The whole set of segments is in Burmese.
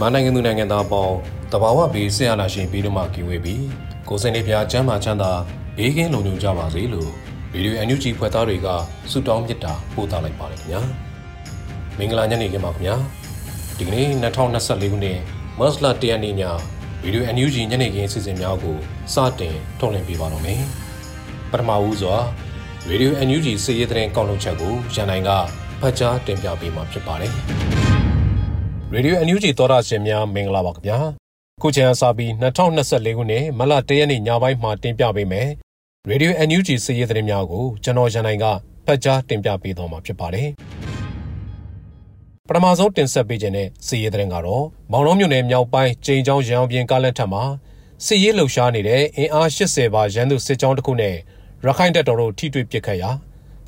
မြန်မာနိုင်ငံသူနိုင်ငံသားပေါင်းတဘာဝဘေးဆရာနာရှင်ပြီးတော့မှကင်ဝေးပြီးကိုယ်စိတ်နှပြချမ်းသာချမ်းသာဘေးကင်းလုံခြုံကြပါစေလို့ဗီဒီယိုအန်ယူဂျီဖွဲ့သားတွေကဆုတောင်းမြတ်တာပို့သလိုက်ပါတယ်ခင်ဗျာ။မင်္ဂလာညနေခင်းပါခင်ဗျာ။ဒီကနေ့2024ခုနှစ်မတ်လ1ရက်နေ့ညဗီဒီယိုအန်ယူဂျီညနေခင်းအစီအစဉ်များကိုစတင်ထုတ်လွှင့်ပေးပါတော့မယ်။ပထမဦးစွာဗီဒီယိုအန်ယူဂျီစီရေးတဲ့ကောက်လုံးချက်ကိုရန်နိုင်ကဖတ်ကြားတင်ပြပေးမှာဖြစ်ပါတယ်။ ရေဒီယိုအန်ယူဂျီသောတာရှင်များမင်္ဂလာပါခင်ဗျာခုချိန်အစပြီး2024ခုနှစ်မလ1ရက်နေ့ညပိုင်းမှာတင်ပြပေးမယ်ရေဒီယိုအန်ယူဂျီစီရေးသတင်းများကိုကျွန်တော်ရန်နိုင်ကဖတ်ကြားတင်ပြပေးသွားမှာဖြစ်ပါတယ်ပထမဆုံးတင်ဆက်ပေးခြင်းတဲ့စီရေးသတင်းကတော့မောင်နှောမြို့နယ်မြောက်ပိုင်းကျိန်ချောင်းရန်ပြင်ကားလက်ထက်မှာစီရေးလှုပ်ရှားနေတဲ့အင်အား80ပါရန်သူစစ်ကြောင်းတစ်ခုနဲ့ရခိုင်တပ်တော်တို့ထိတွေ့ပစ်ခတ်ရာ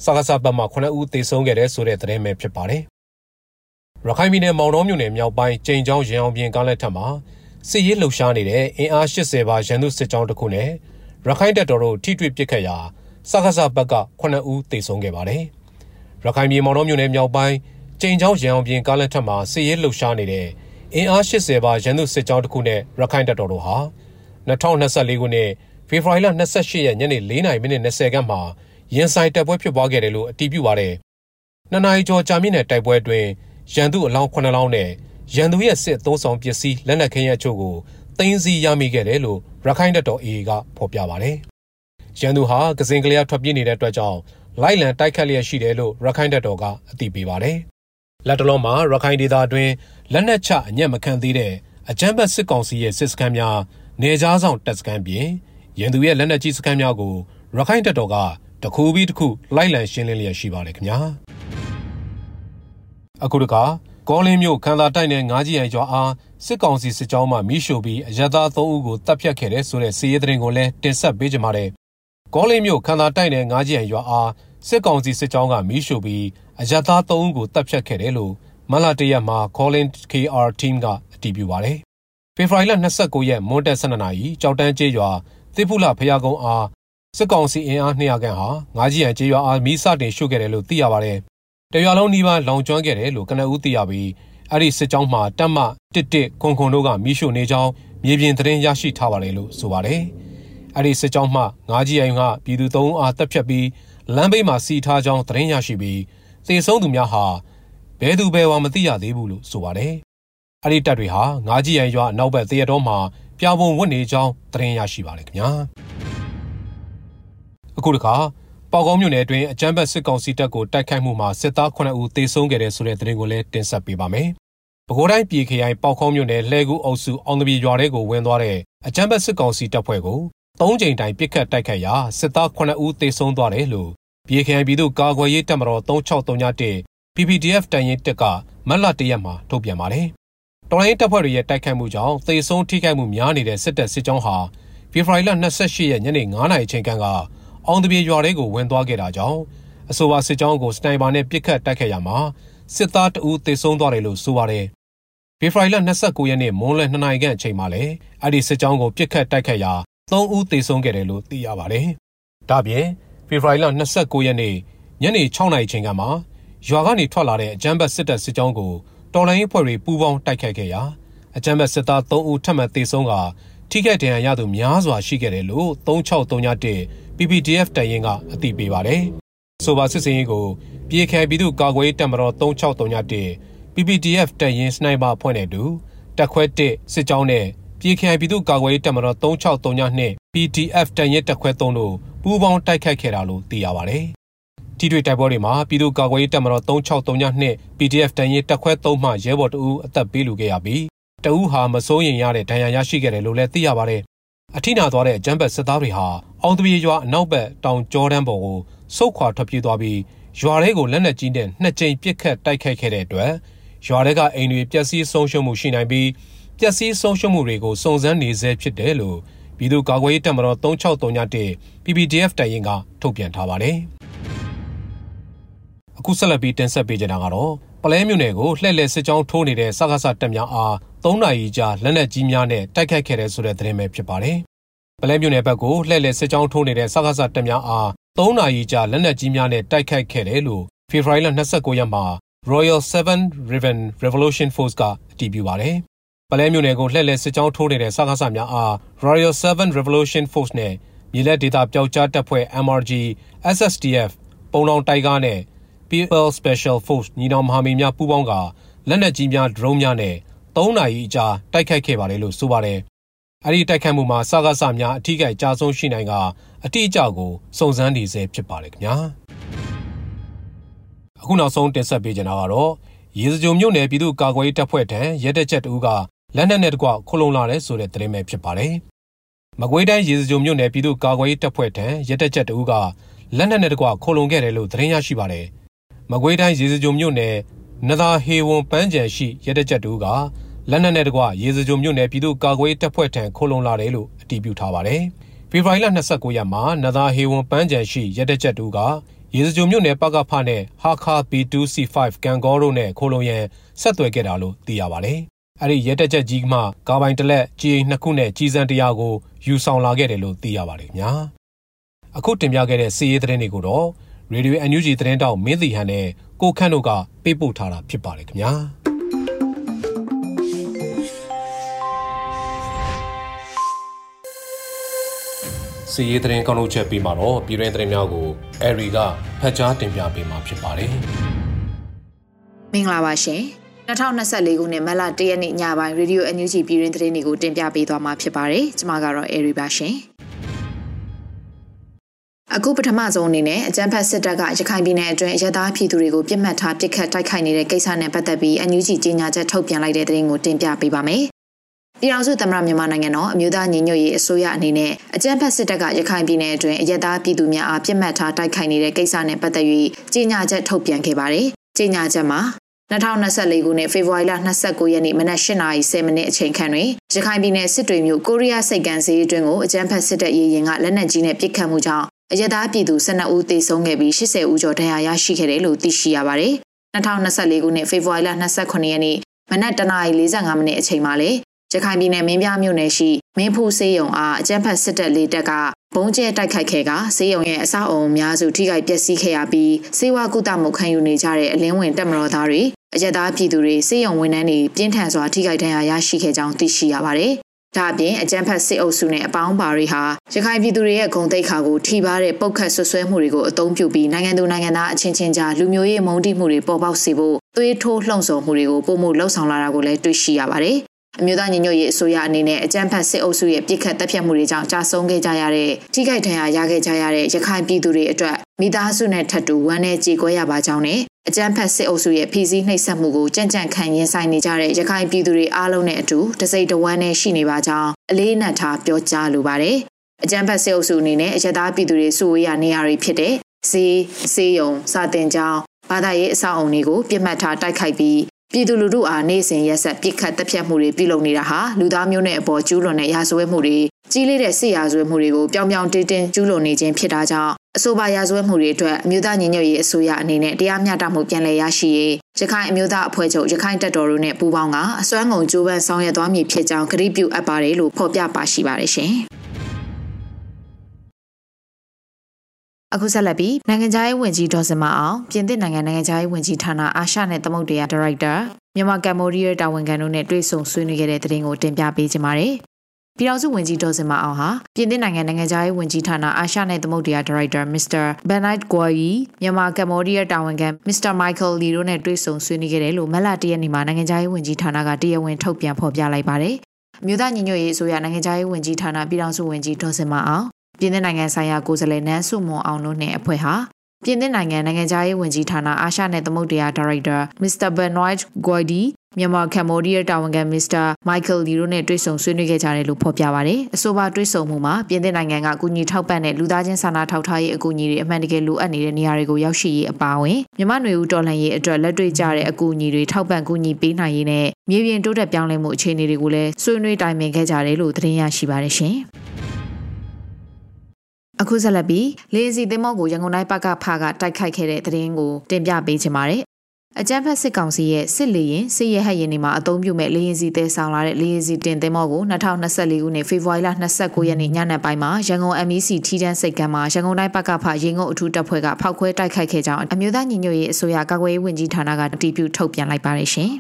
စကားစပတ်မှာ9ဦးသေဆုံးခဲ့တဲ့ဆိုတဲ့သတင်းပဲဖြစ်ပါတယ် ရခိုင်ပြည်နယ်မောင်တော်မြို့နယ်မြောက်ပိုင်းကျိန်ချောင်းရန်အောင်ပြင်ကားလက်ထက်မှာစစ်ရေးလှုပ်ရှားနေတဲ့အင်အား80ပါရန်သူစစ်ကြောင်းတစ်ခုနဲ့ရခိုင်တပ်တော်တို့ထိတွေ့ပစ်ခတ်ရာစကားစဘက်က9ဦးသေဆုံးခဲ့ပါတယ်။ရခိုင်ပြည်မောင်တော်မြို့နယ်မြောက်ပိုင်းကျိန်ချောင်းရန်အောင်ပြင်ကားလက်ထက်မှာစစ်ရေးလှုပ်ရှားနေတဲ့အင်အား80ပါရန်သူစစ်ကြောင်းတစ်ခုနဲ့ရခိုင်တပ်တော်တို့ဟာ2024ခုနှစ်ဖေဖော်ဝါရီလ28ရက်ညနေ4:30မိနစ်20ခန်းမှာရင်ဆိုင်တပ်ပွဲဖြစ်ပွားခဲ့တယ်လို့အတည်ပြုပါတယ်။နှစ်နာရီကျော်ကြာမြင့်တဲ့တိုက်ပွဲအတွင်း ရန်သူအလောင်း9လောင်းနဲ့ရန်သူရဲ့စစ်သုံးဆောင်ပစ္စည်းလက်နက်ခဲယမ်းအချို့ကိုသိမ်းဆည်းရမိခဲ့တယ်လို့ရခိုင်တပ်တော် AA ကဖော်ပြပါတယ်။ရန်သူဟာကစင်ကလေးထွက်ပြေးနေတဲ့အတွက်ကြောင့်လိုက်လံတိုက်ခတ်လျက်ရှိတယ်လို့ရခိုင်တပ်တော်ကအသိပေးပါတယ်။လက်တလုံးမှာရခိုင်ဒေသအတွင်းလက်နက်ချအညံ့မခံသေးတဲ့အကြမ်းဖက်စစ်ကောင်စီရဲ့စစ်စခန်းများနေကြားဆောင်တပ်စခန်းပြင်ရန်သူရဲ့လက်နက်ကြီးစခန်းများကိုရခိုင်တပ်တော်ကတခုပြီးတခုလိုက်လံရှင်းလင်းလျက်ရှိပါတယ်ခင်ဗျာ။ အခုတခါကောလင်းမြို့ခန္ဓာတိုက်နယ်ငါးကြီးရန်ရွာအားစစ်ကောင်စီစစ်ကြောင်းမှမိရှို့ပြီးအရသာ၃ဦးကိုတပ်ဖြတ်ခဲ့တဲ့ဆိုတဲ့စီးရဲသတင်းကိုလည်းတင်ဆက်ပေးကြပါမယ်။ကောလင်းမြို့ခန္ဓာတိုက်နယ်ငါးကြီးရန်ရွာအားစစ်ကောင်စီစစ်ကြောင်းကမိရှို့ပြီးအရသာ၃ဦးကိုတပ်ဖြတ်ခဲ့တယ်လို့မလာတရက်မှာ Calling KR team ကအတည်ပြုပါတယ်။ဖေဖော်ဝါရီလ29ရက်မွန်းတက်12နာရီကြောက်တန်းကျေးရွာသစ်ဖူလာဖျားကုန်းအားစစ်ကောင်စီအင်အား200ခန့်ဟာငါးကြီးရန်ကျေးရွာအားမိစတင်ရှို့ခဲ့တယ်လို့သိရပါတယ်။ တရွာလုံးနီးပါးလောင်ကျွမ်းခဲ့တယ်လို့ကနဦးသိရပြီးအဲ့ဒီစစ်ကြောင်းမှာတက်မတစ်တစ်ခွန်ခွန်တို့ကမိရှို့နေကြောင်းမြေပြင်သတင်းရရှိထားပါတယ်လို့ဆိုပါတယ်။အဲ့ဒီစစ်ကြောင်းမှငါးကြီးအိမ်ကပြည်သူ၃ဦးအားတပ်ဖြတ်ပြီးလမ်းဘေးမှာစီထားကြောင်းသတင်းရရှိပြီးသေဆုံးသူများဟာဘယ်သူဘယ်ဝါမသိရသေးဘူးလို့ဆိုပါတယ်။အဲ့ဒီတပ်တွေဟာငါးကြီးအိမ်ရွာနောက်ဘက်တရတော်မှာပြာပုံဝတ်နေကြောင်းသတင်းရရှိပါတယ်ခင်ဗျာ။အခုတခါ ပေါကောင်းမြို့နယ်အတွင်းအကြမ်းဖက်စစ်ကောင်စီတပ်ကိုတိုက်ခိုက်မှုမှာစစ်သား9ဦးသေဆုံးခဲ့တဲ့ဆိုတဲ့သတင်းကိုလည်းတင်ဆက်ပေးပါမယ်။ပဲခူးတိုင်းပြည်ခရိုင်ပေါကောင်းမြို့နယ်လှဲကူအုပ်စုအောင်တပြည်ရွာထဲကိုဝင်သွားတဲ့အကြမ်းဖက်စစ်ကောင်စီတပ်ဖွဲ့ကို၃ချိန်တိုင်ပစ်ခတ်တိုက်ခိုက်ရာစစ်သား9ဦးသေဆုံးသွားတယ်လို့ပြည်ခရိုင်ပြည်သူ့ကာကွယ်ရေးတပ်မတော်3631 PPDF တန်ရင်တပ်ကမတ်လ၁ရက်မှာထုတ်ပြန်ပါတယ်။တော်လိုင်းတပ်ဖွဲ့တွေရဲ့တိုက်ခိုက်မှုကြောင့်သေဆုံးထိခိုက်မှုများနေတဲ့စစ်တပ်စစ်ကြောင်းဟာဖေဖော်ဝါရီလ28ရက်ညနေ9:00နာရီချိန်က အောင်တပြေရွာထဲကိုဝင်သွားခဲ့တာကြောင့်အဆိုပါစစ်ကြောင်းကိုစတိုင်ဘာနဲ့ပစ်ခတ်တိုက်ခတ်ရမှာစစ်သားတအူးသေဆုံးသွားတယ်လို့ဆိုပါတယ်။ဖေဖော်ဝါရီလ29ရက်နေ့မွန်းလယ်2နာရီခန့်အချိန်မှာလည်းအဲ့ဒီစစ်ကြောင်းကိုပစ်ခတ်တိုက်ခတ်ရာ3ဦးသေဆုံးခဲ့တယ်လို့သိရပါတယ်။ဒါပြင်ဖေဖော်ဝါရီလ29ရက်နေ့ညနေ6နာရီချိန်ကမှရွာကနေထွက်လာတဲ့အကြမ်းဖက်စစ်တပ်စစ်ကြောင်းကိုတော်လိုင်းအဖွဲ့တွေပူးပေါင်းတိုက်ခတ်ခဲ့ရာအကြမ်းဖက်စစ်သား3ဦးထပ်မံသေဆုံးက ထိခိုက်ဒဏ်ရာရသူများစွာရှိခဲ့တယ်လို့3631 PPDF တရင်ကအသိပေးပါတယ်။ဆိုပါစစ်စင်ရေးကိုပြည်ခိုင်ပြည်သူ့ကာကွယ်ရေးတပ်မတော်3631 PPDF တပ်ရင်းစနိုက်ပါအဖွဲ့နဲ့အတူတက်ခွဲ1စစ်ကြောင်းနဲ့ပြည်ခိုင်ပြည်သူ့ကာကွယ်ရေးတပ်မတော်3632 PDF တပ်ရင်းတက်ခွဲ3တို့ပူးပေါင်းတိုက်ခိုက်ခဲ့တာလို့သိရပါတယ်။ထိတွေ့တိုက်ပွဲတွေမှာပြည်သူ့ကာကွယ်ရေးတပ်မတော်3632 PDF တပ်ရင်းတက်ခွဲ3မှရဲဘော်တအူးအသက်ပေးလူခဲ့ရပြီး တအူးဟာမစိုးရင်ရတဲ့ဒဏ်ရာရရှိခဲ့တယ်လို့လည်းသိရပါတယ်။အထိနာသွားတဲ့ဂျမ်ဘတ်စစ်သားတွေဟာအောင်တပြေရွာအနောက်ဘက်တောင်ကျောတန်းပေါ်ကိုစုတ်ခွာထွက်ပြေးသွားပြီးရွာထဲကိုလက်နက်ကြီးနဲ့နှစ်ကြိမ်ပစ်ခတ်တိုက်ခိုက်ခဲ့တဲ့အတွက်ရွာထဲကအိမ်တွေပျက်စီးဆုံးရှုံးမှုရှိနိုင်ပြီးပျက်စီးဆုံးရှုံးမှုတွေကိုစုံစမ်းနေဆဲဖြစ်တယ်လို့ပြည်သူ့ကာကွယ်ရေးတပ်မတော်3631 PPDF တိုင်ရင်ကထုတ်ပြန်ထားပါတယ်။အခုဆက်လက်ပြီးတင်ဆက်ပေးကြတာကတော့ပလဲမြို့နယ်ကိုလှည့်လည်စစ်ကြောင်းထိုးနေတဲ့စကားဆတပ်များအား ၃နာရီကြာလက်နက်ကြီးများနဲ့တိုက်ခိုက်ခဲ့တဲ့ဆိုတဲ့သတင်းပဲဖြစ်ပါတယ်။ပလဲမြို့နယ်ဘက်ကိုလှည့်လည်စစ်ကြောင်းထိုးနေတဲ့စကားဆတပ်များအား၃နာရီကြာလက်နက်ကြီးများနဲ့တိုက်ခိုက်ခဲ့တယ်လို့ဖေဖော်ဝါရီလ29ရက်မှာ Royal 7 Riven Revolution Force ကအတည်ပြုပါတယ်။ပလဲမြို့နယ်ကိုလှည့်လည်စစ်ကြောင်းထိုးနေတဲ့စကားဆများအား Royal 7 Revolution Force နဲ့မြေလက်ဒေသပျောက်ကြားတပ်ဖွဲ့ MRG SSDF ပုံလောင်တိုက်ကားနဲ့ People Special Force ညီနောင်မဟာမိတ်များပူးပေါင်းကလက်နက်ကြီးများဒရုန်းများနဲ့ ၃နာရီအကြာတိုက်ခိုက်ခဲ့ပါတယ်လို့ဆိုပါတယ်။အဲဒီတိုက်ခိုက်မှုမှာစကားဆများအထူးကြိုက်ကြားဆုံးရှိနိုင်ကအတိအကျကိုစုံစမ်းနေဆဲဖြစ်ပါတယ်ခင်ဗျာ။အခုနောက်ဆုံးတင်ဆက်ပေးချင်တာကတော့ရေစကြိုမြို့နယ်ပြည်သူ့ကာကွယ်ရေးတပ်ဖွဲ့ထံရဲတပ်ချက်တူကလက်နက်နဲ့တကွခုလုံလာတဲ့ဆိုတဲ့သတင်းပဲဖြစ်ပါတယ်။မကွေးတိုင်းရေစကြိုမြို့နယ်ပြည်သူ့ကာကွယ်ရေးတပ်ဖွဲ့ထံရဲတပ်ချက်တူကလက်နက်နဲ့တကွခုလုံခဲ့တယ်လို့သတင်းရရှိပါတယ်။မကွေးတိုင်းရေစကြိုမြို့နယ် နသာဟေဝန်ပန်းကြံရှိရဲတပ်ချက်တို့ကလက်နက်နဲ့တကွရေစကြိုမြို့နယ်ပြည်သူ့ကာကွယ်တပ်ဖွဲ့ထံခိုးလုံလာတယ်လို့အတည်ပြုထားပါတယ်။ဖေဖော်ဝါရီလ29ရက်မှာနသာဟေဝန်ပန်းကြံရှိရဲတပ်ချက်တို့ကရေစကြိုမြို့နယ်ပကဖနဲ့ဟာခါ B2C5 ကန်ဂေါတို့နဲ့ခိုးလုံရန်ဆက်သွယ်ခဲ့တာလို့သိရပါတယ်။အဲ့ဒီရဲတပ်ချက်ကြီးမှကာပိုင်တလက်ကြီးနှစ်ခုနဲ့ကြီးစံတရားကိုယူဆောင်လာခဲ့တယ်လို့သိရပါတယ်ညာ။အခုတင်ပြခဲ့တဲ့စီးရေးသတင်းတွေကိုတော့ရေဒီယို NUG သတင်းတောက်မင်းတီဟန်နဲ့ ကိုခန့်တို့ကပေးပို့ထားတာဖြစ်ပါတယ်ခင်ဗျာစီရေးသတင်းကောက်နှုတ်ချက်ပြီးမှာတော့ပြည်တွင်းသတင်းများကိုအဲရီကဖတ်ကြားတင်ပြပေးမှာဖြစ်ပါတယ်မင်္ဂလာပါရှင်2024ခုနှစ်မတ်လ1ရက်နေ့ညပိုင်းရေဒီယို NUG ပြည်တွင်းသတင်းတွေကိုတင်ပြပေးသွားမှာဖြစ်ပါတယ်ကျွန်မကတော့အဲရီပါရှင် အခုပထမဆုံးအနေနဲ့အကြမ်းဖက်စစ်တပ်ကရခိုင်ပြည်နယ်အတွင်းရသားပြည်သူတွေကိုပြစ်မှတ်ထားပစ်ခတ်တိုက်ခိုက်နေတဲ့ကိစ္စနဲ့ပတ်သက်ပြီးအန်ယူဂျီကြေညာချက်ထုတ်ပြန်လိုက်တဲ့သတင်းကိုတင်ပြပေးပါမယ်။ပြည်အောင်စုသမ္မတမြန်မာနိုင်ငံတော်အမျိုးသားညီညွတ်ရေးအစိုးရအနေနဲ့အကြမ်းဖက်စစ်တပ်ကရခိုင်ပြည်နယ်အတွင်းရသားပြည်သူများအားပြစ်မှတ်ထားတိုက်ခိုက်နေတဲ့ကိစ္စနဲ့ပတ်သက်ပြီးကြေညာချက်ထုတ်ပြန်ခဲ့ပါတယ်။ကြေညာချက်မှာ2024ခုနှစ်ဖေဖော်ဝါရီလ29ရက်နေ့မနက်8:30မိနစ်အချိန်ခန့်တွင်ရခိုင်ပြည်နယ်စစ်တွေမြို့ကိုရီးယားစိတ်ကမ်းစေးအတွင်းကိုအကြမ်းဖက်စစ်တပ်ရေရင်ကလက်နက်ကြီးနဲ့ပစ်ခတ်မှုကြောင့် အရသားပြည်သူ12ဦးသေဆုံးခဲ့ပြီး80ဦးကျော်ဒဏ်ရာရရှိခဲ့တယ်လို့သိရှိရပါတယ်။2024ခုနှစ်ဖေဖော်ဝါရီလ28ရက်နေ့မနက်09:45မိနစ်အချိန်မှာလေရခိုင်ပြည်နယ်မင်းပြမြို့နယ်ရှိမင်းဖူးစေးရုံအားအကြမ်းဖက်စစ်တပ်လေးတပ်ကဘုံကျဲတိုက်ခိုက်ခဲ့ကစေးရုံရဲ့အဆောက်အုံအများစုထိခိုက်ပျက်စီးခဲ့ရပြီးစေဝါကုသမှုခံယူနေကြတဲ့အလင်းဝင်တပ်မတော်သားတွေအကြက်သားပြည်သူတွေစေးရုံဝန်ထမ်းတွေပြင်းထန်စွာထိခိုက်ဒဏ်ရာရရှိခဲ့ကြောင်းသိရှိရပါတယ် ဒါအပြင်အကြမ်းဖက်စစ်အုပ်စုနဲ့အပေါင်းပါတွေဟာရခိုင်ပြည်သူတွေရဲ့ဂုံတိတ်ခါကိုထိပါတဲ့ပုတ်ခတ်ဆွဆွဲမှုတွေကိုအသုံးပြုပြီးနိုင်ငံသူနိုင်ငံသားအချင်းချင်းကြားလူမျိုးရေးမုန်းတိမှုတွေပေါ်ပေါက်စေဖို့သွေးထိုးလှုံ့ဆော်မှုတွေကိုပုံမှုလှုံ့ဆော်လာတာကိုလည်းတွေ့ရှိရပါတယ်။ အမျိုးသားညီညွတ်ရေးအစိုးရအနေနဲ့အကြမ်းဖက်စစ်အုပ်စုရဲ့ပြစ်ခတ်တပ်ဖြတ်မှုတွေကြောင့်ကြာဆုံးခဲ့ကြရတဲ့ထိခိုက်ဒဏ်ရာရခဲ့ကြရတဲ့ရခိုင်ပြည်သူတွေအတွက်မိသားစုနဲ့ထပ်တူဝမ်းနည်းကြေကွဲရပါကြောင်းနဲ့အကြမ်းဖက်စစ်အုပ်စုရဲ့ဖီစည်းနှိပ်စက်မှုကိုကြံ့ကြံ့ခံရင်ဆိုင်နေကြတဲ့ရခိုင်ပြည်သူတွေအားလုံးနဲ့အတူတစိမ့်တဝမ်းနဲ့ရှိနေပါကြောင်းအလေးနက်ထားပြောကြားလိုပါတယ်။အကြမ်းဖက်စစ်အုပ်စုအနေနဲ့အရသားပြည်သူတွေစုဝေးရနေရာတွေဖြစ်တဲ့ဈေးစေးရုံစာတင်ကျောင်းဘာသာရေးအဆောက်အုံတွေကိုပြစ်မှတ်ထားတိုက်ခိုက်ပြီး ပြည်သူလူထုအားနေစဉ်ရက်ဆက်ပြစ်ခတ်တပ်ဖြတ်မှုတွေပြုလုပ်နေတာဟာလူသားမျိုးနွယ်အပေါ်ကျူးလွန်တဲ့ရာဇဝတ်မှုတွေကြီးလေးတဲ့စစ်ရာဇဝတ်မှုတွေကိုပြောင်ပြောင်တင်းတင်းကျူးလွန်နေခြင်းဖြစ်တာကြောင့်အဆိုပါရာဇဝတ်မှုတွေအတွက်အမျိုးသားညီညွတ်ရေးအစိုးရအနေနဲ့တရားမျှတမှုပြန်လည်ရရှိရေးရခိုင်အမျိုးသားအဖွဲ့ချုပ်ရခိုင်တပ်တော်တို့နဲ့ပူးပေါင်းကအစွမ်းကုန်ကြိုးပမ်းဆောင်ရွက်သွားမည်ဖြစ်ကြောင်းကြေညာပြုအပ်ပါတယ်လို့ဖော်ပြပါရှိပါတယ်ရှင်။ အခုဆက်လက်ပြီးနိုင်ငံခြားရေးဝန်ကြီးဒေါ်စမအောင်ပြင်သစ်နိုင်ငံနိုင်ငံခြားရေးဝန်ကြီးဌာနအာရှနဲ့သမုဒ္ဒရာဒါရိုက်တာမြန်မာကမ်ဘောဒီးယားတာဝန်ခံတို့နဲ့တွေ့ဆုံဆွေးနွေးခဲ့တဲ့သတင်းကိုတင်ပြပေးကြပါမယ်ပြည်ထောင်စုဝန်ကြီးဒေါ်စင်မအောင်ဟာပြင်သစ်နိုင်ငံနိုင်ငံသားရေးဝန်ကြီးဌာနအာရှနဲ့သမုဒ္ဒရာဒါရိုက်တာမစ္စတာဘန်နိုက်ဂွာယီမြန်မာကမ္ဘောဒီးယားတာဝန်ခံမစ္စတာမိုက်ကယ်လီတို့နဲ့တွေ့ဆုံဆွေးနွေးခဲ့တယ်လို့မလတရက်နေ့မှာနိုင်ငံသားရေးဝန်ကြီးဌာနကတရားဝင်ထုတ်ပြန်ဖော်ပြလိုက်ပါတယ်။မြို့သားညီညွတ်ရေးအစိုးရနိုင်ငံသားရေးဝန်ကြီးဌာနပြည်ထောင်စုဝန်ကြီးဒေါ်စင်မအောင် ပြည်내နိုင်ငံဆိုင်ရာကိုယ်စားလှယ်နန်းစုမွန်အောင်တို့နဲ့အဖွဲ့ဟာပြင်သစ်နိုင်ငံနိုင်ငံသားရေးဝန်ကြီးဌာနအာရှနဲ့သမုဒ္ဒရာဒါရိုက်တာမစ္စတာဘန်နွိုက်ဂွိုဒီမြန်မာကမ္ဘောဒီးယားတာဝန်ခံမစ္စတာမိုက်ကယ်လီတို့နဲ့တွေ့ဆုံဆွေးနွေးခဲ့ကြတယ်လို့ဖော်ပြပါရယ်အဆိုပါတွေ့ဆုံမှုမှာပြင်သစ်နိုင်ငံကအကူအညီထောက်ပံ့တဲ့လူသားချင်းစာနာထောက်ထားရေးအကူအညီတွေအမှန်တကယ်လိုအပ်နေတဲ့နေရာတွေကိုရောက်ရှိရေးအပါအဝင်မြန်မာ့ຫນွေဦးတော်လှန်ရေးအတွက်လက်တွေ့ကျတဲ့အကူအညီတွေထောက်ပံ့ကူညီပေးနိုင်ရေးနဲ့မြေပြင်တိုးတက်ပြောင်းလဲမှုအခြေအနေတွေကိုလည်းဆွေးနွေးတိုင်ပင်ခဲ့ကြတယ်လို့သတင်းရရှိပါတယ်ရှင် အခုဆက်လက်ပြီးလေစီသင်းမောကိုရန်ကုန်တိုင်းပကဖကတိုက်ခိုက်ခဲ့တဲ့သတင်းကိုတင်ပြပေးချင်ပါတယ်အကြမ်းဖက်စစ်ကောင်စီရဲ့စစ်လေရင်စစ်ရဲဟက်ရင်တွေမှာအုံပြုမဲ့လေရင်စီတဲဆောင်လာတဲ့လေရင်စီတင်သင်းမောကို2024ခုနှစ်ဖေဖော်ဝါရီလ29ရက်နေ့ညနေပိုင်းမှာရန်ကုန် MEC ထီးတန်းစိတ်ကမ်းမှာရန်ကုန်တိုင်းပကဖရင်ငုံအထူးတပ်ဖွဲ့ကဖောက်ခွဲတိုက်ခိုက်ခဲ့ကြောင်းအမျိုးသားညီညွတ်ရေးအစိုးရကာကွယ်ရေးဝန်ကြီးဌာနကတည်ပြုထုတ်ပြန်လိုက်ပါတယ်ရှင်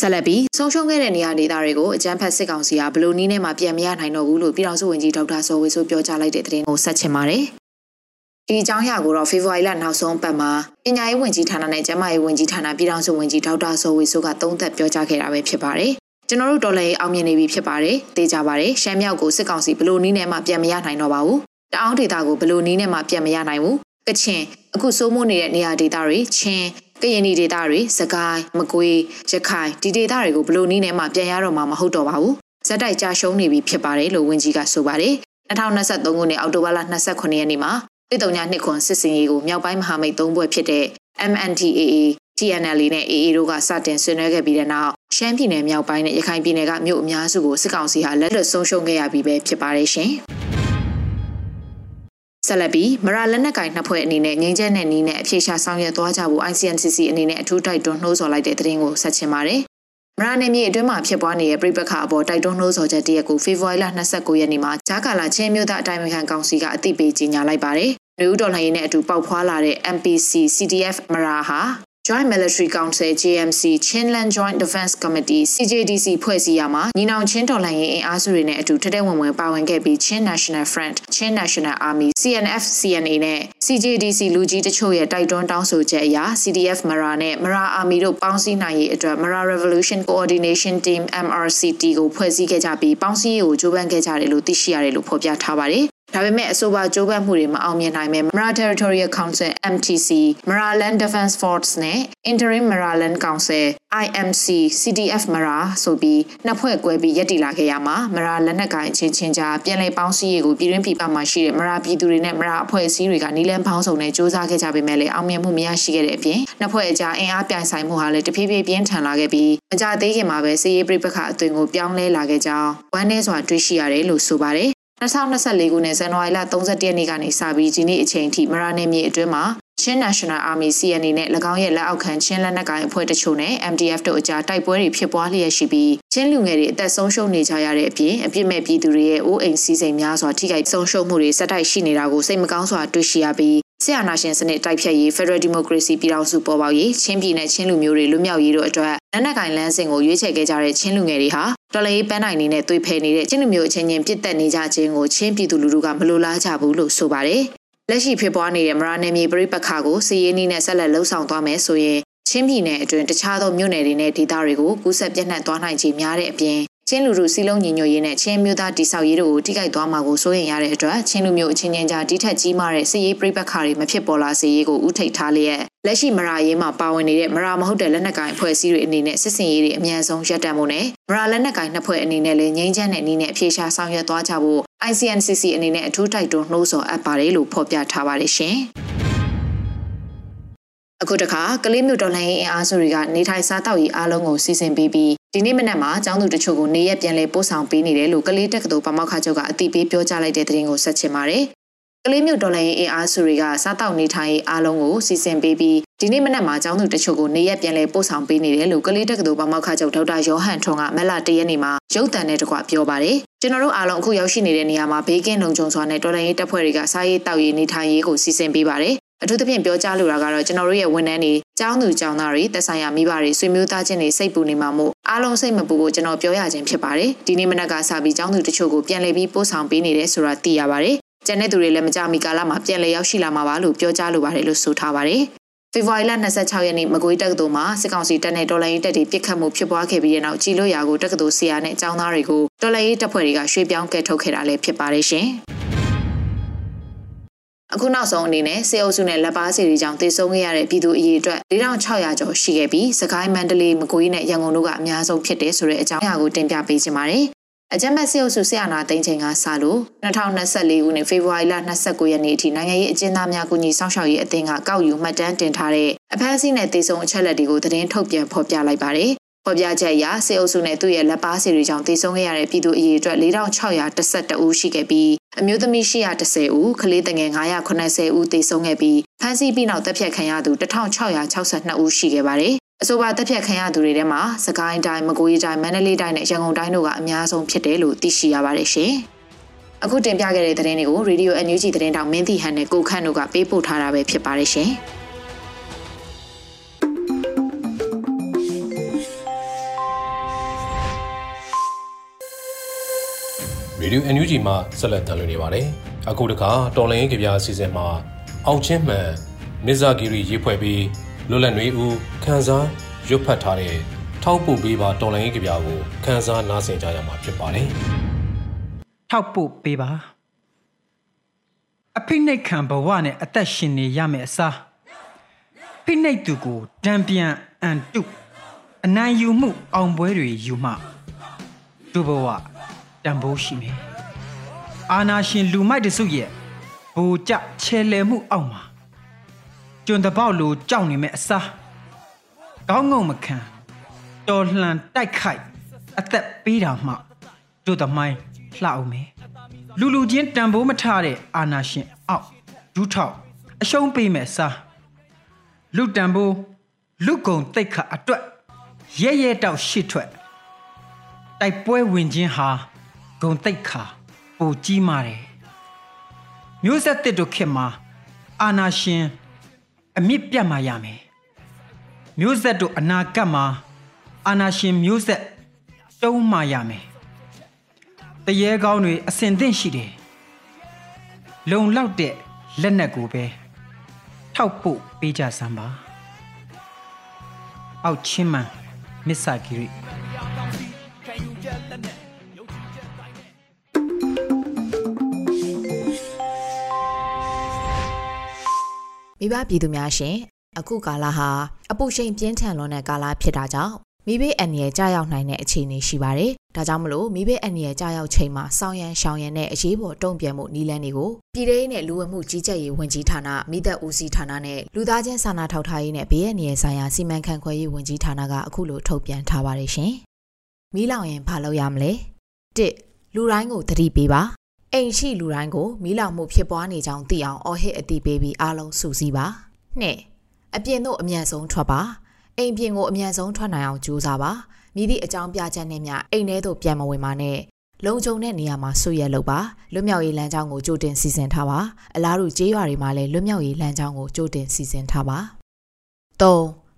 ဆက်လက်ပြီးဆုံးရှုံးခဲ့တဲ့နေရာဒေသတွေကိုအကြမ်းဖက်စစ်ကောင်စီကဘလို့နီးနဲ့မှပြန်မရနိုင်တော့ဘူးလို့ပြည်ထောင်စုဝန်ကြီးဒေါက်တာစောဝေဆိုပြောကြားလိုက်တဲ့သတင်းကိုဆက်ချင်ပါတယ်။ဒီအကြောင်းအရာကိုတော့ဖေဖော်ဝါရီလနောက်ဆုံးပတ်မှာပညာရေးဝန်ကြီးဌာနနဲ့ကျန်းမာရေးဝန်ကြီးဌာနပြည်ထောင်စုဝန်ကြီးဒေါက်တာစောဝေဆိုးကသုံးသပ်ပြောကြားခဲ့တာပဲဖြစ်ပါတယ်။ကျွန်တော်တို့တော်လှန်ရေးအောင်မြင်နေပြီဖြစ်ပါတယ်။သိကြပါတယ်။ရှမ်းမြောက်ကိုစစ်ကောင်စီဘလို့နီးနဲ့မှပြန်မရနိုင်တော့ပါဘူး။တအောင်းဒေတာကိုဘလို့နီးနဲ့မှပြန်မရနိုင်ဘူး။ကချင်အခုစိုးမိုးနေတဲ့နေရာဒေတာတွေချင်း ကရင်ဒီဒေတာတွေစကိုင်းမကွေးရခိုင်ဒီဒေတာတွေကိုဘလို့နီးနဲ့မှပြန်ရတော့မှာမဟုတ်တော့ပါဘူး။ဇက်တိုက်ကြာရှုံးနေပြီဖြစ်ပါတယ်လို့ဝန်ကြီးကဆိုပါတယ်။2023ခုနှစ်အောက်တိုဘာလ29ရက်နေ့မှာပြည်တော်ညာနှစ်ခွန်စစ်စင်ရေးကိုမြောက်ပိုင်းမဟာမိတ်သုံးဘွဲ့ဖြစ်တဲ့ MNTAA TNL နဲ့ AA တို့ကစတင်ဆွေးနွေးခဲ့ပြီးတဲ့နောက်ရှမ်းပြည်နယ်မြောက်ပိုင်းနဲ့ရခိုင်ပြည်နယ်ကမြို့အများစုကိုစစ်ကောင်စီဟာလက်လွတ်ဆုံးရှုံးခဲ့ရပြီးပဲဖြစ်ပါတယ်ရှင်။ ဆက်လက်ပြီးမရာလက်နက်ကင်နှစ်ဖွဲ့အနေနဲ့ငင်းချက်နဲ့နီးနဲ့အဖြေရှာဆောင်ရွက်သွားကြဖို့ ICNCC အနေနဲ့အထူးတိုက်တွန်းနှိုးဆော်လိုက်တဲ့သတင်းကိုဆက်ချင်ပါတယ်မရနယ်မြေအတွင်းမှာဖြစ်ပွားနေတဲ့ပြိပခါအပေါ်တိုက်တွန်းနှိုးဆော်ချက်တရက်ကိုဖေဖော်ဝါရီလ29ရက်နေ့မှာဂျာကာလာချင်းမြို့သားအတိုင်းအခံကောင်စီကအသိပေးကြေညာလိုက်ပါတယ်။လူဦးတော်လှန်ရေးနဲ့အတူပေါက်ဖွာလာတဲ့ MPC CDF မရာဟာ Joint Military Council JMC Chinland Joint Defense Committee CJDC ဖွဲ့စည်းရမှာညီနောင်ချင်းတော်လှန်ရေးအင်အားစုတွေနဲ့အတူထက်တဲ့ဝင်ဝင်ပါဝင်ခဲ့ပြီး Chin National Front, Chin National Army, CNF, CNA နဲ့ CJDC လူကြီးတချို့ရဲ့တိုက်တွန်းတောင်းဆိုချက်အရ CDF Mara နဲ့ Mara Army တို့ပေါင်းစည်းနိုင်ရေးအတွက် Mara Revolution Coordination Team MRCT ကိုဖွဲ့စည်းခဲ့ကြပြီးပေါင်းစည်းရေးကိုကြိုးပမ်းခဲ့ကြတယ်လို့သိရှိရတယ်လို့ဖော်ပြထားပါတယ် ဒါပေမဲ့အဆိုပါကြိုးပမ်းမှုတွေမအောင်မြင်နိုင်ပဲ Mara Territorial Council MTC, Mara Land Defense Force နဲ့ Interim Mara Land Council IMC CDF Mara ဆိုပြီးနှစ်ဖွဲ့ကွဲပြီးရပ်တည်လာခဲ့ရမှာ Mara လက်နက်ကိုင်ချင်းချင်းကြားပြည်လည်ပေါင်းစည်းရေးကိုပြည်တွင်းပြည်ပမှာရှိတဲ့ Mara ပြည်သူတွေနဲ့ Mara အဖွဲ့အစည်းတွေကနီလန်းပေါင်းစုံနဲ့စ조사ခဲ့ကြပေမဲ့လည်းအောင်မြင်မှုမရရှိခဲ့တဲ့အပြင်နှစ်ဖွဲ့အကြားအင်အားပြိုင်ဆိုင်မှုဟာလည်းတဖြည်းဖြည်းပြင်းထန်လာခဲ့ပြီးမကြသေးခင်မှာပဲစစ်ရေးပြိပခအသွင်ကိုပြောင်းလဲလာခဲ့ကြောင်းဝမ်းနည်းစွာတွေ့ရှိရတယ်လို့ဆိုပါတယ် 2024ခုနှစ်ဇန်နဝါရီလ31ရက်နေ့ကနေစပြီးဒီနေ့အချိန်ထိမရနယ်မြေအတွင်းမှာချင်း National Army CNA နဲ့၎င်းရဲ့လက်အောက်ခံချင်းလက်နက်ကိုင်အဖွဲ့တချို့နဲ့ MDF တို့အကြားတိုက်ပွဲတွေဖြစ်ပွားလျက်ရှိပြီးချင်းလူငယ်တွေအသက်ဆုံးရှုံးနေကြရတဲ့အပြင်အပြစ်မဲ့ပြည်သူတွေရဲ့အိုးအိမ်စည်းစိမ်များစွာထိခိုက်ဆုံးရှုံးမှုတွေဆက်တိုက်ရှိနေတာကိုစိတ်မကောင်းစွာတွေ့ရှိရပြီး ဆရာနာရှင်စနစ်တိုက်ဖြတ်ရေး Federal Democracy ပြည်ထောင်စုပေါ်ပေါက်ရေးချင်းပြည်နယ်ချင်းလူမျိုးတွေလွတ်မြောက်ရေးတို့အတွက်လက်နက်ကင်လမ်းစဉ်ကိုရွေးချယ်ခဲ့ကြတဲ့ချင်းလူငယ်တွေဟာတော်လှန်ရေးပန်းနိုင်နေနဲ့သွေးဖယ်နေတဲ့ချင်းလူမျိုးအချင်းချင်းပြစ်တက်နေကြခြင်းကိုချင်းပြည်သူလူထုကမလိုလားကြဘူးလို့ဆိုပါတယ်။လက်ရှိဖြစ်ပွားနေတဲ့မရနယ်မြေပြိပခါကိုစီရေးနီးနဲ့ဆက်လက်လှုပ်ဆောင်သွားမယ်ဆိုရင်ချင်းပြည်နယ်အတွင်းတခြားသောမြို့နယ်တွေနဲ့ဒေသတွေကိုကူးစက်ပြန့်နှံ့သွားနိုင်ခြေများတဲ့အပြင် ချင်းလူလူစီလုံးညီညွတ်ရေးနဲ့ချင်းမျိုးသားတိဆောက်ရေးတို့ကိုထိခိုက်သွားမှာကိုစိုးရိမ်ရတဲ့အတွက်ချင်းလူမျိုးအချင်းချင်းကြားတိထက်ကြီးမားတဲ့စစ်ရေးပြိပခါတွေမဖြစ်ပေါ်လာစေရေးကိုဥထိတ်ထားလျက်လက်ရှိမရာရေးမှာပါဝင်နေတဲ့မရာမဟုတ်တဲ့လက်နက်ကိုင်အဖွဲ့အစည်းတွေအနေနဲ့စစ်စင်ရေးတွေအများဆုံးရပ်တန့်ဖို့နဲ့မရာလက်နက်ကိုင်နှစ်ဖွဲ့အနေနဲ့လည်းငြိမ်းချမ်းတဲ့နည်းနဲ့အပြေရှားဆောင်ရွက်သွားကြဖို့ ICNCC အနေနဲ့အထူးတိုက်တွန်းနှိုးဆော်အပ်ပါတယ်လို့ဖော်ပြထားပါတယ်ရှင်။အခုတခါကလေးမြို့တော်လှန်ရေးအင်အားစုတွေကနေထိုင်စားတောက်ရေးအားလုံးကိုစီစဉ်ပေးပြီး ဒီနေ့မနက်မှာကျောင်းသူတချို့ကိုနေရက်ပြန်လဲပို့ဆောင်ပေးနေတယ်လို့ကလေးတက္ကသိုလ်ပမောက္ခချုပ်ကအသိပေးပြောကြားလိုက်တဲ့သတင်းကိုဆက်ချင်ပါတယ်။ကလေးမြို့တော်လှန်ရေးအင်အားစုတွေကစားတောက်နေထိုင်ရေးအားလုံးကိုစီစဉ်ပေးပြီးဒီနေ့မနက်မှာကျောင်းသူတချို့ကိုနေရက်ပြန်လဲပို့ဆောင်ပေးနေတယ်လို့ကလေးတက္ကသိုလ်ပမောက္ခချုပ်ဒေါက်တာယောဟန်ထွန်းကမက်လာတရက်နေ့မှာရုပ်သံနဲ့တကွပြောပါတယ်။ကျွန်တော်တို့အားလုံးအခုရောက်ရှိနေတဲ့နေရာမှာဘေးကင်းလုံခြုံစွာနဲ့တော်လှန်ရေးတပ်ဖွဲ့တွေကစားရေးတောက်ရေးနေထိုင်ရေးကိုစီစဉ်ပေးပါတယ် အထူးသဖြင့်ပြောကြားလိုတာကတော့ကျွန်တော်တို့ရဲ့ဝန်ထမ်းတွေကျောင်းသူကျောင်းသားတွေတက်ဆိုင်ရာမိဘတွေဆွေမျိုးသားချင်းတွေစိတ်ပူနေမှာမို့အားလုံးစိတ်မပူဖို့ကျွန်တော်ပြောရခြင်းဖြစ်ပါတယ်ဒီနေ့မနက်ကစပြီးကျောင်းသူတချို့ကိုပြန်လည်ပြီးပို့ဆောင်ပေးနေတယ်ဆိုတာသိရပါတယ်ကျန်တဲ့သူတွေလည်းမကြမီကာလမှာပြန်လည်ရောက်ရှိလာမှာပါလို့ပြောကြားလိုပါတယ်လို့ဆိုထားပါတယ်ဖေဖော်ဝါရီလ26ရက်နေ့မကွေးတက္ကသိုလ်မှာစစ်ကောင်စီတပ်နဲ့တော်လှန်ရေးတပ်တွေပစ်ခတ်မှုဖြစ်ပွားခဲ့ပြီးတဲ့နောက်ကြီးလို့ရာကိုတက္ကသိုလ်ဆရာနဲ့ကျောင်းသားတွေကိုတော်လှန်ရေးတပ်ဖွဲ့တွေကရွှေ့ပြောင်းကဲထုတ်ခဲ့တာလည်းဖြစ်ပါတယ်ရှင်။ အခုနောက်ဆုံးအနေနဲ့စေအုပ်စုနဲ့လက်ပါစီတွေကြောင့်တည်ဆုံခဲ့ရတဲ့ပြည်သူအရေးအတွက်4600ကျော်ရှိခဲ့ပြီးစကိုင်းမန္တလေးမကွေးနဲ့ရန်ကုန်တို့ကအများဆုံးဖြစ်တယ်ဆိုတဲ့အကြောင်းအရာကိုတင်ပြပေးချင်ပါတယ်။အကြမ်းဖက်စေအုပ်စုဆရာနာသိန်းချိန်ကစလို့2024ခုနှစ်ဖေဖော်ဝါရီလ29ရက်နေ့အထိနိုင်ငံရေးအကျဉ်းသားများကူညီဆောင်ရှောက်ရေးအသင်းကကောက်ယူမှတ်တမ်းတင်ထားတဲ့အဖမ်းဆီးနဲ့တည်ဆုံအချက်လက်တွေကိုသတင်းထုတ်ပြန်ဖော်ပြလိုက်ပါတယ်။ ဖော်ပြချက်အရစေအုပ်စုနဲ့သူ့ရဲ့လက်ပါစီတွေကြောင့်တည်ဆုံခဲ့ရတဲ့ပြည်သူအရေးအတွက်4612ဦးရှိခဲ့ပြီးအမျိုးသမီး810ဦးကလေးတငယ်980ဦးတည်ဆုံခဲ့ပြီးဖမ်းဆီးပြီးနောက်တပ်ဖြတ်ခံရသူ1662ဦးရှိခဲ့ပါတယ်။အဆိုပါတပ်ဖြတ်ခံရသူတွေထဲမှာစကိုင်းတိုင်းမကွေးတိုင်းမန္တလေးတိုင်းနဲ့ရန်ကုန်တိုင်းတို့ကအများဆုံးဖြစ်တယ်လို့သိရှိရပါတယ်ရှင်။အခုတင်ပြခဲ့တဲ့သတင်းတွေကို Radio NUG သတင်းတောင်မင်းတီဟန်နဲ့ကိုခန့်တို့ကပေးပို့ထားတာပဲဖြစ်ပါတယ်ရှင်။ ရေဒီယို NUG မှဆက်လက်တင်လွှင့်နေပါတယ်။အခုတခါတော်လိုင်းကြပြအစီအစဉ်မှာအောင်ချင်းမှန်မစ္ဆာဂီရီရေးဖွဲ့ပြီးလွတ်လပ်နေဦးခန်းစားရွတ်ဖတ်ထားတဲ့ထောက်ပို့ပေးပါတော်လိုင်းကြပြကိုခန်းစားနားဆင်ကြရမှာဖြစ်ပါတယ်။ထောက်ပို့ပေးပါအဖိနှိတ်ခံဘဝနဲ့အသက်ရှင်နေရမယ်အစားဖိနှိတ်သူကိုတံပြန်အန်တုအနိုင်ယူမှုအောင်ပွဲတွေယူမှသူဘဝ တန်ဖိုးရှိမယ်အာနာရှင်လူမိုက်တစုရဲ့ဘူကြချဲလဲမှုအောက်မှာကျွန်တပေါက်လိုကြောက်နေမဲ့အစားကောင်းငုံမခံတော်လှန်တိုက်ခိုက်အသက်ပေးတာမှတို့သမိုင်းလှအောင်မယ်လူလူချင်းတန်ဖိုးမထတဲ့အာနာရှင်အောက်ဒူးထောက်အရှုံးပေးမဲ့စားလူတန်ဖိုးလူကုံတိတ်ခအတွက်ရဲရဲတောက်ရှစ်ထွက်တိုက်ပွဲဝင်ခြင်းဟာ ဂုံတိတ်ခါပိုကြီးမာတယ်မျိုးဆက်တစ်တို့ခေတ်မှာအာနာရှင်အမြင့်ပြတ်မှရမယ်မျိုးဆက်တို့အနာဂတ်မှာအာနာရှင်မျိုးဆက်တုံးမှရမယ်တရေကောင်းတွေအစင်သင့်ရှိတယ်လုံလောက်တဲ့လက်နက်ကိုပဲထောက်ဖို့ပေးကြစမ်းပါအောက်ချင်းမှန်မစ္ဆာဂီရီ မိဘပြည်သူများရှင်အခုကာလဟာအပူချိန်ပြင်းထန်လွန်းတဲ့ကာလဖြစ်တာကြောင့်မိဘအန္တရာယ်ကြာရောက်နိုင်တဲ့အခြေအနေရှိပါတယ်။ဒါကြောင့်မလို့မိဘအန္တရာယ်ကြာရောက်ချိန်မှာစောင်းရန်ရှောင်ရန်နဲ့အရေးပေါ်တုံ့ပြန်မှုနည်းလမ်းတွေကိုပြည်ထောင်နဲ့လူဝင်မှုကြီးကြပ်ရေးဝန်ကြီးဌာနမိသက်ဦးစီးဌာနနဲ့လူသားချင်းစာနာထောက်ထားရေးနဲ့ဘေးအန္တရာယ်ဆိုင်ရာစီမံခန့်ခွဲရေးဝန်ကြီးဌာနကအခုလိုထုတ်ပြန်ထားပါတယ်ရှင်။မီးလောင်ရင်ဘာလုပ်ရမလဲ။၁လူတိုင်းကိုသတိပေးပါ အိမ်ရှိလူတိုင်းကိုမီးလောင်မှုဖြစ်ပွားနေကြောင်းသိအောင်အော်ဟစ်အသိပေးပြီးအားလုံးစုစည်းပါ။နှစ်အပြင်သို့အမြန်ဆုံးထွက်ပါ။အိမ်ပြင်ကိုအမြန်ဆုံးထွက်နိုင်အောင်ကြိုးစားပါ။မိသည့်အကြောင်းပြချက်နဲ့မျှအိမ်ထဲသို့ပြန်မဝင်ပါနဲ့။လုံခြုံတဲ့နေရာမှာဆွေရလုပ်ပါ။လွတ်မြောက်ရေးလမ်းကြောင်းကိုကြိုတင်စီစဉ်ထားပါ။အလားတူကျေးရွာတွေမှာလည်းလွတ်မြောက်ရေးလမ်းကြောင်းကိုကြိုတင်စီစဉ်ထားပါ။၃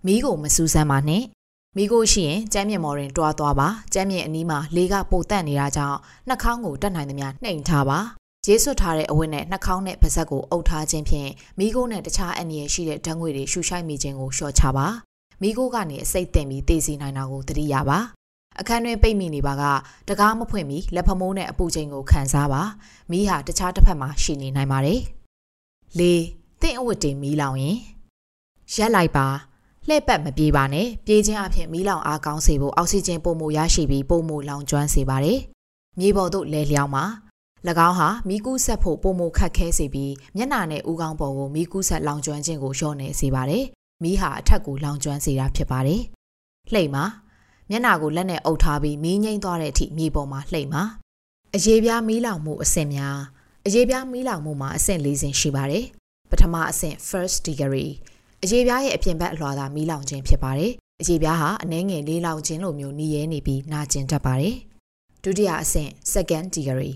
မီးကိုမစူးစမ်းပါနဲ့။ မိကိုရှိရင်ကျမ်းမြင့်မော်ရင်တွားသွားပါကျမ်းမြင့်အနီးမှာလေကပိုတက်နေတာကြောင့်နှာခေါင်းကိုတက်နိုင်သမျှနှိမ်ထားပါဂျေးဆွတ်ထားတဲ့အဝတ်နဲ့နှာခေါင်းနဲ့ပါးစပ်ကိုအုပ်ထားခြင်းဖြင့်မိခိုးနဲ့တခြားအန္တရာယ်ရှိတဲ့ဓာတ်ငွေတွေရှူရှိုက်မိခြင်းကိုလျှော့ချပါမိခိုးကနေအစိတ်တင်ပြီးတည်စီနိုင်တာကိုသတိရပါအခန်းတွင်ပိတ်မိနေပါကတကားမဖွင့်မီလက်ဖမိုးနဲ့အပူချိန်ကိုခံစားပါမိဟာတခြားတစ်ဖက်မှာရှိနေနိုင်ပါတယ်၄တင့်အဝတ်တင်မီးလောင်ရင်ရက်လိုက်ပါ လှဲ့ပတ်မပြေးပါနဲ့ပြေးခြင်းအဖြစ်မီးလောင်အားကောင်းစေဖို့အောက်ဆီဂျင်ပုံမှုရရှိပြီးပုံမှုလောင်ကျွမ်းစေပါတယ်မြေပေါ်သို့လဲလျောင်းပါ၎င်းဟာမီးကူးဆက်ဖို့ပုံမခတ်ခဲစေပြီးမျက်နှာနဲ့ဦးခေါင်းပေါ်ကိုမီးကူးဆက်လောင်ကျွမ်းခြင်းကိုလျှော့နေစေပါတယ်။မီးဟာအထက်ကိုလောင်ကျွမ်းစေတာဖြစ်ပါတယ်။လှိမ့်မှာမျက်နှာကိုလက်နဲ့အုပ်ထားပြီးမီးငိမ့်သွားတဲ့အထိမြေပေါ်မှာလှိမ့်မှာအရေးပြားမီးလောင်မှုအဆင့်များအရေးပြားမီးလောင်မှုမှာအဆင့်၄ဆင့်ရှိပါတယ်။ပထမအဆင့် first degree အရေးပြားရဲ့အပြင်ဘက်အလွှာသာမီးလောင်ခြင်းဖြစ်ပါတယ်။အရေးပြားဟာအနှဲငယ်လေးလောင်ခြင်းလိုမျိုးနှီးရဲနေပြီးနာကျင်တတ်ပါတယ်။ဒုတိယအဆင့် second degree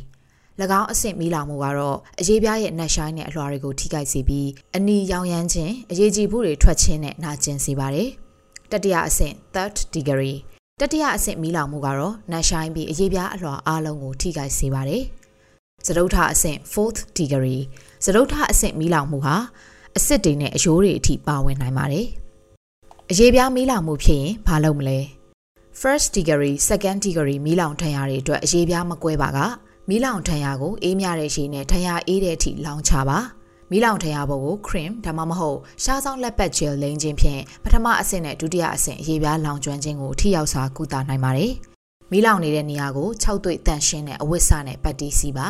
၎င်းအဆင့်မီးလောင်မှုကတော့အရေးပြားရဲ့နက်ရှိုင်းနဲ့အလွှာတွေကိုထိခိုက်စေပြီးအနီရောင်ရမ်းခြင်းအရေးကြီးမှုတွေထွက်ခြင်းနဲ့နာကျင်စေပါတယ်။တတိယအဆင့် third degree တတိယအဆင့်မီးလောင်မှုကတော့နက်ရှိုင်းပြီးအရေးပြားအလွှာအားလုံးကိုထိခိုက်စေပါတယ်။စတုထအဆင့် fourth degree စတုထအဆင့်မီးလောင်မှုဟာ အစစ်တွေနဲ့အယိုးတွေအထိပါဝင်နိုင်ပါတယ်။အရေးပြားမီးလောင်မှုဖြစ်ရင်ဘာလုပ်မလဲ။ first degree second degree မီးလောင်ထံရတွေအတွက်အရေးပြားမကွဲပါကမီးလောင်ထံရကိုအေးမြတဲ့ရေနဲ့ထံရအေးတဲ့အထိလောင်ချပါမီးလောင်ထံရဘုတ်ကို cream ဒါမှမဟုတ်ရှားဆောင်လက်ပတ်ဂျယ်လိမ့်ခြင်းဖြင့်ပထမအဆင့်နဲ့ဒုတိယအဆင့်အရေးပြားလောင်ကျွမ်းခြင်းကိုထိရောက်စွာကုသနိုင်ပါတယ်မီးလောင်နေတဲ့နေရာကို၆သွေ့တန့်ရှင်းတဲ့အဝတ်စနဲ့ပတ်တီးစီပါ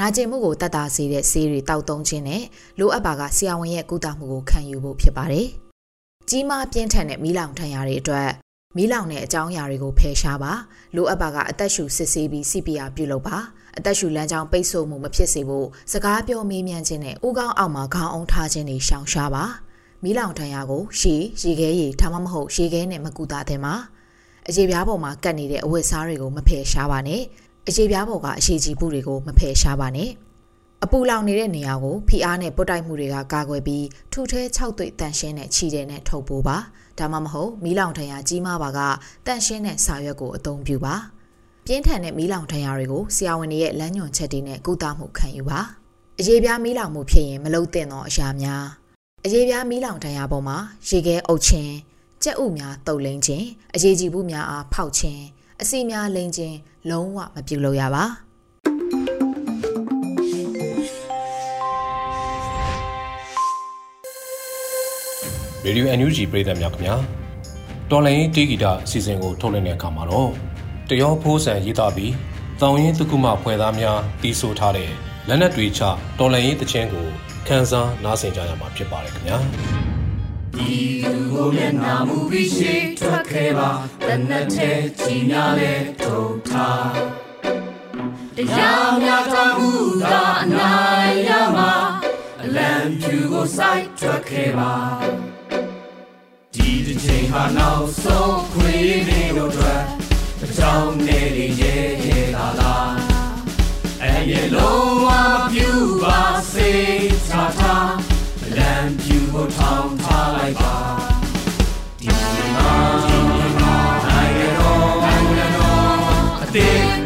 နာကျင်မှုကိုတတ်တာစေတဲ့ဆေးတွေတောက်သုံးခြင်းနဲ့လိုအပ်ပါကဆရာဝန်ရဲ့ကုသမှုကိုခံယူဖို့ဖြစ်ပါတယ်။ကြီးမားပြင်းထန်တဲ့မီးလောင်ထံရတွေအတွက်မီးလောင်တဲ့အကြောင်းအရာတွေကိုဖယ်ရှားပါလိုအပ်ပါကအသက်ရှူစစ်ဆေးပြီး CPR ပြုလုပ်ပါအသက်ရှူလမ်းကြောင်းပိတ်ဆို့မှုမဖြစ်စေဖို့စကားပြောမေးမြန်းခြင်းနဲ့ဥကောင်းအောက်မှာခေါင်းအောင်ထားခြင်းတွေရှောင်ရှားပါမီးလောင်ထံရကိုရှည်ရေခဲရည်ဒါမှမဟုတ်ရေခဲနဲ့မကူတာတဲ့မှာအရေပြားပေါ်မှာကတ်နေတဲ့အဝတ်စားတွေကိုမဖယ်ရှားပါနဲ့ အရေပြားပေါ်ကအရှိကြီးမှုတွေကိုမဖယ်ရှားပါနဲ့အပူလောင်နေတဲ့နေရာကိုဖိအားနဲ့ပုတ်တိုက်မှုတွေကကာကွယ်ပြီးထုထဲ၆သွေ့တန်ရှင်းတဲ့ခြေတဲ့နဲ့ထုတ်ပိုးပါဒါမှမဟုတ်မီးလောင်ထံရကြီးမားပါကတန်ရှင်းတဲ့စာရွက်ကိုအသုံးပြုပါပြင်းထန်တဲ့မီးလောင်ထံရတွေကိုဆရာဝန်တွေရဲ့လမ်းညွှန်ချက်တွေနဲ့ကုသမှုခံယူပါအရေးပြားမီးလောင်မှုဖြစ်ရင်မလုံသင့်သောအရာများအရေးပြားမီးလောင်ထံရပေါ်မှာရေခဲအုပ်ခြင်းကြက်ဥများတုပ်လိမ့်ခြင်းအရေးကြီးမှုများအားဖောက်ခြင်း အစီများလိမ့်ခြင်းလုံးဝမပြုလုပ်ရပါရေဒီယို NUG ပြည်သက်များခင်ဗျာတော်လိုင်းတီဂီတာအစီအစဉ်ကိုထုတ်လွှင့်တဲ့အခါမှာတော့တရောဖိုးဆန်ရေးသားပြီးတောင်ရင်တကုမဖွဲ့သားများတီးဆိုထားတဲ့လက်နက်တွေချတော်လိုင်းရေးတခြင်းကိုခန်းစားနားဆင်ကြရမှာဖြစ်ပါတယ်ခင်ဗျာ ဒီလူကိုမျက်နာမူပြီးရှိထွက်ခဲ့ပါတနက်တဲ့ကြီးများလဲထုံထားတရားများတော်မူသောအနိုင်ရမှာအလံဖြူကိုစိုက်ထွက်ခဲ့ပါဒီတစ်ချိန်ဟာနောက်ဆုံးခွေးနေတို့အတွက်အကြောင်းနဲ့ရဲရဲလာလာအဲ့ရလုံးဝမပြူပါစေချာထားလမ်းပြူကိုထောင် ထားလိုက်ပါဒီမှာဒီမှာနိုင်ငံတော်နိုင်ငံတော်အသေး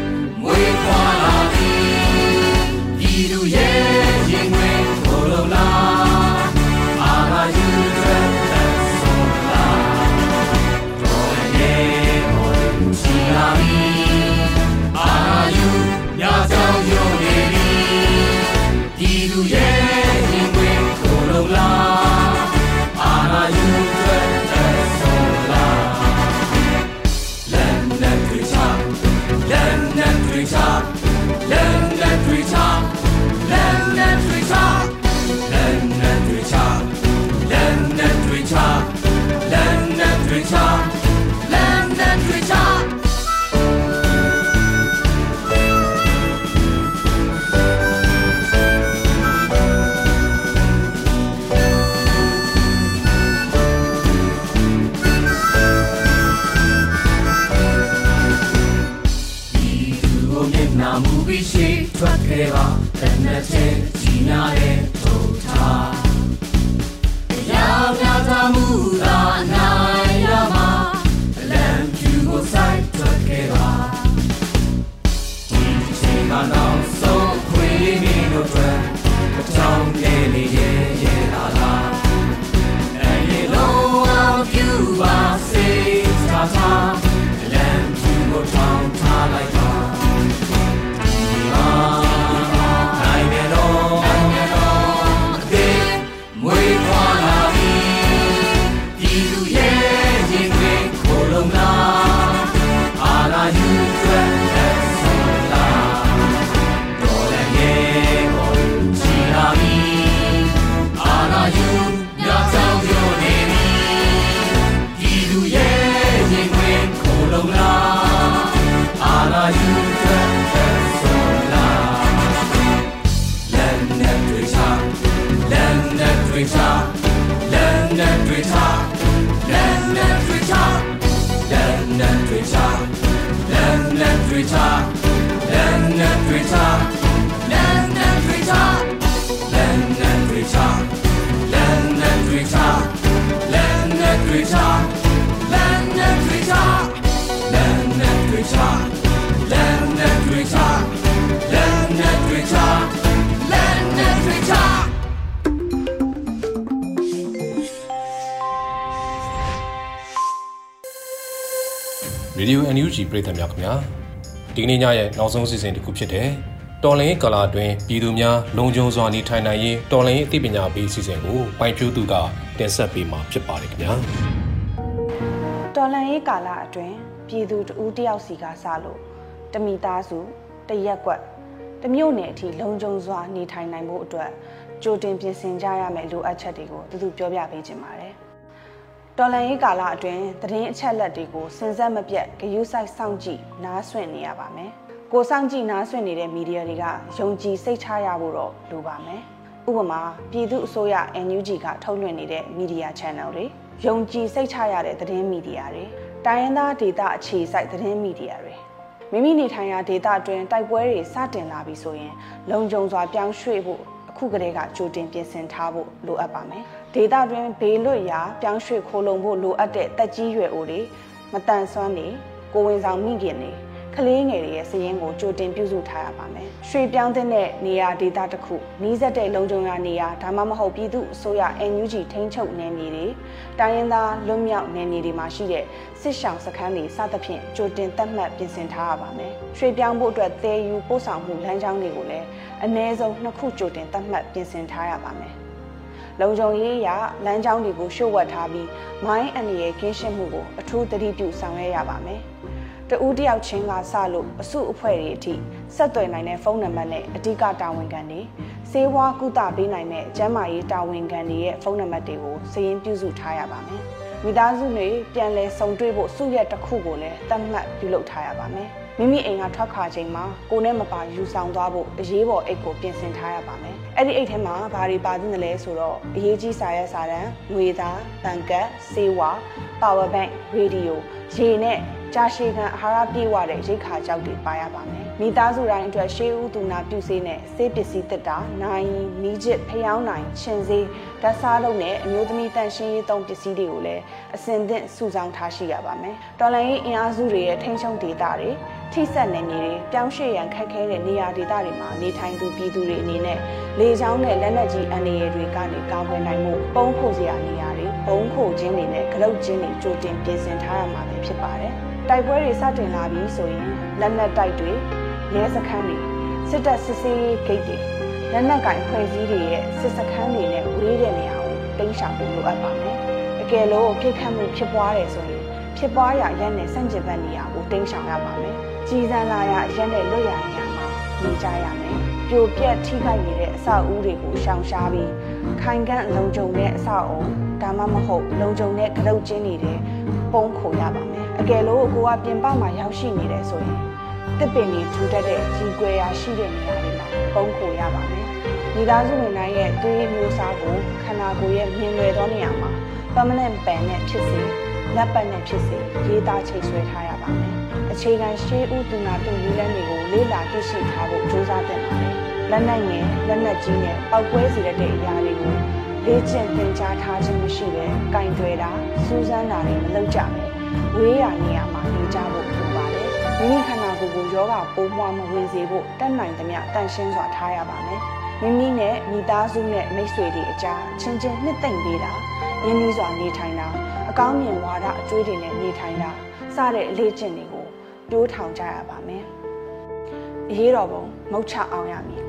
NUG ပြည်သက်များခင်ဗျာဒီကနေ့ညရဲ့နောက်ဆုံးစီစဉ်တစ်ခုဖြစ်တဲ့တော်လိုင်းကာလာအတွင်းပြည်သူများလုံခြုံစွာနေထိုင်နိုင်ရေးတော်လိုင်းအသိပညာပေးစီစဉ်ကိုပိုင်ဖြိုးသူကတင်ဆက်ပေးမှာဖြစ်ပါတယ်ခင်ဗျာတော်လန်ရေးကာလအတွင်းပြည်သူတဦးတယောက်စီကစလို့တမိသားစုတရက်ကွက်တမျိုးနယ်အထိလုံခြုံစွာနေထိုင်နိုင်ဖို့အတွက်ကြိုတင်ပြင်ဆင်ကြရမယ့်လိုအပ်ချက်တွေကိုသူသူပြောပြပေးခြင်းပါတယ်။ တော်လန်ရေးကာလအတွင်းသတင်းအချက်အလက်တွေကိုစဉ်ဆက်မပြတ်ဂရုစိုက်စောင့်ကြည့်နားဆွင့်နေရပါမယ်။ကိုစောင့်ကြည့်နားဆွင့်နေတဲ့မီဒီယာတွေကယုံကြည်စိတ်ချရဖို့တော့လိုပါမယ်။ဥပမာပြည်သူအစိုးရ NUG ကထုတ်လွှင့်နေတဲ့မီဒီယာ channel တွေယုံကြည်စိတ်ချရတဲ့သတင်းမီဒီယာတွေတိုင်းရင်းသားဒေသအခြေစိုက်သတင်းမီဒီယာတွေမိမိနေထိုင်ရာဒေသအတွင်းတိုက်ပွဲတွေစတင်လာပြီဆိုရင် လုံခြုံစွာပြောင်းရွှေ့ဖို့အခုကတည်းကကြိုတင်ပြင်ဆင်ထားဖို့လိုအပ်ပါမယ် ဒေသတွင်းဘေးလွတ်ရာပြောင်းရွှေ့ခိုးလုံဖို့လိုအပ်တဲ့တက်ကြီးရွယ်အိုတွေမတန်ဆွမ်းတွေကိုဝင်ဆောင်မိခင်တွေကလေးငယ်တွေရဲ့စည်ရင်းကိုကြိုတင်ပြုစုထားရပါမယ်။ရွှေပြောင်းတဲ့နေရာဒေသတစ်ခုနီးစပ်တဲ့လုံခြုံရာနေရာဒါမှမဟုတ်ပြည်သူအစိုးရ NUG ထိန်းချုပ်နယ်မြေတွေတိုင်းရင်းသားလွတ်မြောက်နယ်မြေတွေမှာရှိတဲ့စစ်ရှောင်စခန်းတွေစသဖြင့်ကြိုတင်သတ်မှတ်ပြင်ဆင်ထားရပါမယ်။ရွှေပြောင်းဖို့အတွက်သယ်ယူပို့ဆောင်မှုလမ်းကြောင်းတွေကိုလည်းအ ਨੇ ဆုံးနှစ်ခုကြိုတင်သတ်မှတ်ပြင်ဆင်ထားရပါမယ်။ လုံခြုံရေးအရလမ်းကြောင်းတွေကိုရှုပ်ဝက်ထားပြီးမိုင်းအန္တရာယ်ကင်းရှင်းမှုကိုအထူးသတိပြုဆောင်ရွက်ရပါမယ်။တဦးတယောက်ချင်းကစလို့အစုအဖွဲ့တွေအထိဆက်သွယ်နိုင်တဲ့ဖုန်းနံပါတ်နဲ့အဓိကတာဝန်ခံတွေစေဝါကုသပေးနိုင်တဲ့ကျန်းမာရေးတာဝန်ခံတွေရဲ့ဖုန်းနံပါတ်တွေကိုစာရင်းပြုစုထားရပါမယ်။မိသားစုတွေပြန်လည်ဆုံတွေ့ဖို့စုရက်တစ်ခုကိုလည်းသတ်မှတ်ပြုလုပ်ထားရပါမယ်။ မိမိအိမ်ကထွက်ခါချိန်မှာကိုနဲ့မပါယူဆောင်သွားဖို့အရေးပေါ်အိတ်ကိုပြင်ဆင်ထားရပါမယ်။အဲ့ဒီအိတ်ထဲမှာဘာတွေပါသင့်တယ်လဲဆိုတော့အရေးကြီးစာရွက်စာတမ်း၊ငွေသား၊တန်ကတ်၊စေဝါ၊ power bank ၊ရေဒီယိုရေနဲ့ ကြာရှည်ခံအာဟာရပြည့်ဝတဲ့ရိတ်ခါကြောက်တွေပါရပါမယ်။မိသားစုတိုင်းအတွက်ရှေးဦးသူနာပြုစေးနဲ့ဆေးပစ္စည်းတစ်တာ၊နိုင်မီးချစ်ဖျောင်းနိုင်၊ရှင်စေးဓာတ်စားလုံးနဲ့အမျိုးသမီးတန်ရှင်းရေးသုံးပစ္စည်းတွေကိုလည်းအစင်သင့်စုဆောင်းထားရှိရပါမယ်။တော်လိုင်းရေးအင်အားစုတွေရဲ့ထိန်းချုပ်ဒေသတွေထိစက်နယ်မြေတွေပြောင်းရွှေ့ရန်ခက်ခဲတဲ့နေရာဒေသတွေမှာနေထိုင်သူပြည်သူတွေအနေနဲ့လေကြောင်းနဲ့လက်နက်ကြီးအန္တရာယ်တွေကနေကာကွယ်နိုင်မှုပုံဖို့စရာနေရာတွေဘုံခိုခြင်းတွေနဲ့ကလုတ်ခြင်းတွေကြိုတင်ပြင်ဆင်ထားရမှာပဲဖြစ်ပါတယ်။ တိုက်ပွဲတွေစတင်လာပြီးဆိုရင်လက်နက်တိုက်တွေရဲစခန်းတွေစစ်တပ်စစ်ဆေးရေးဂိတ်တွေလက်နက်ကင်ဖွဲ့စည်းတွေရဲ့စစ်စခန်းတွေနဲ့ဝေးတဲ့နေရာကိုတင်းရှောင်ဖို့လိုအပ်ပါမယ်။အကယ်လို့ပြစ်ခတ်မှုဖြစ်ပွားတယ်ဆိုရင်ဖြစ်ပွားရာရက်နဲ့ဆန့်ကျင်ဘက်နေရာကိုတင်းရှောင်ရပါမယ်။ကြီးစံလာရာရက်နဲ့လွတ်ရာနေရာမှာနေကြရမယ်။ပြိုပြက်ထိခိုက်နေတဲ့အဆောက်အဦတွေကိုရှောင်ရှားပြီးခိုင်ခန့်လုံခြုံတဲ့အဆောက်အဦဒါမှမဟုတ်လုံခြုံတဲ့ကလုတ်ကျင်းနေတဲ့ပုံခိုရပါမယ်။ အကယ်လို့ကိုကပြင်ပမှာရောက်ရှိနေတယ်ဆိုရင်တစ်ပင်တွေထူထပ်တဲ့ကြီးကွယ်ရာရှိတဲ့နေရာတွေမှာပုံခိုရပါမယ်။မိသားစုဝင်တိုင်းရဲ့သွေးမျိုးစားကိုခန္ဓာကိုယ်ရဲ့မြင်လွယ်သောနေရာမှာ permanent pen နဲ့ဖြစ်စေလက်ပတ်နဲ့ဖြစ်စေရေးသားချိတ်ဆွဲထားရပါမယ်။အခြေခံရှေးဥတူနာတူနည်းလမ်းတွေကိုလေ့လာသိရှိထားဖို့ကြိုးစားသင့်ပါတယ်။လက်နက်ငယ်လက်နက်ကြီးနဲ့ပောက်ကွဲစေတဲ့အရာတွေကိုလေ့ကျင့်သင်ကြားထားခြင်းမရှိဘဲကင်တွယ်တာစူးစမ်းတာတွေမလုပ်ကြနဲ့ ဝေးရာနေရာမှာနေကြဖို့လိုပါတယ်။မိမိခန္ဓာကိုယ်ကိုယောဂပိုးမွှားမဝင်စေဖို့တတ်နိုင်သမျှတန်ရှင်းစွာထားရပါမယ်။မိမိနဲ့မိသားစုနဲ့မိတ်ဆွေတွေအကြားချင်းချင်းနှစ်သိမ့်ပေးတာရင်းနှီးစွာနေထိုင်တာအကောင်းမြင်ဝါဒအကျွေးတွေနဲ့နေထိုင်တာစတဲ့အလေးကျင့်တွေကိုတိုးထောင်ကြရပါမယ်။အရေးတော်ပုံမုတ်ချအောင်ရမည်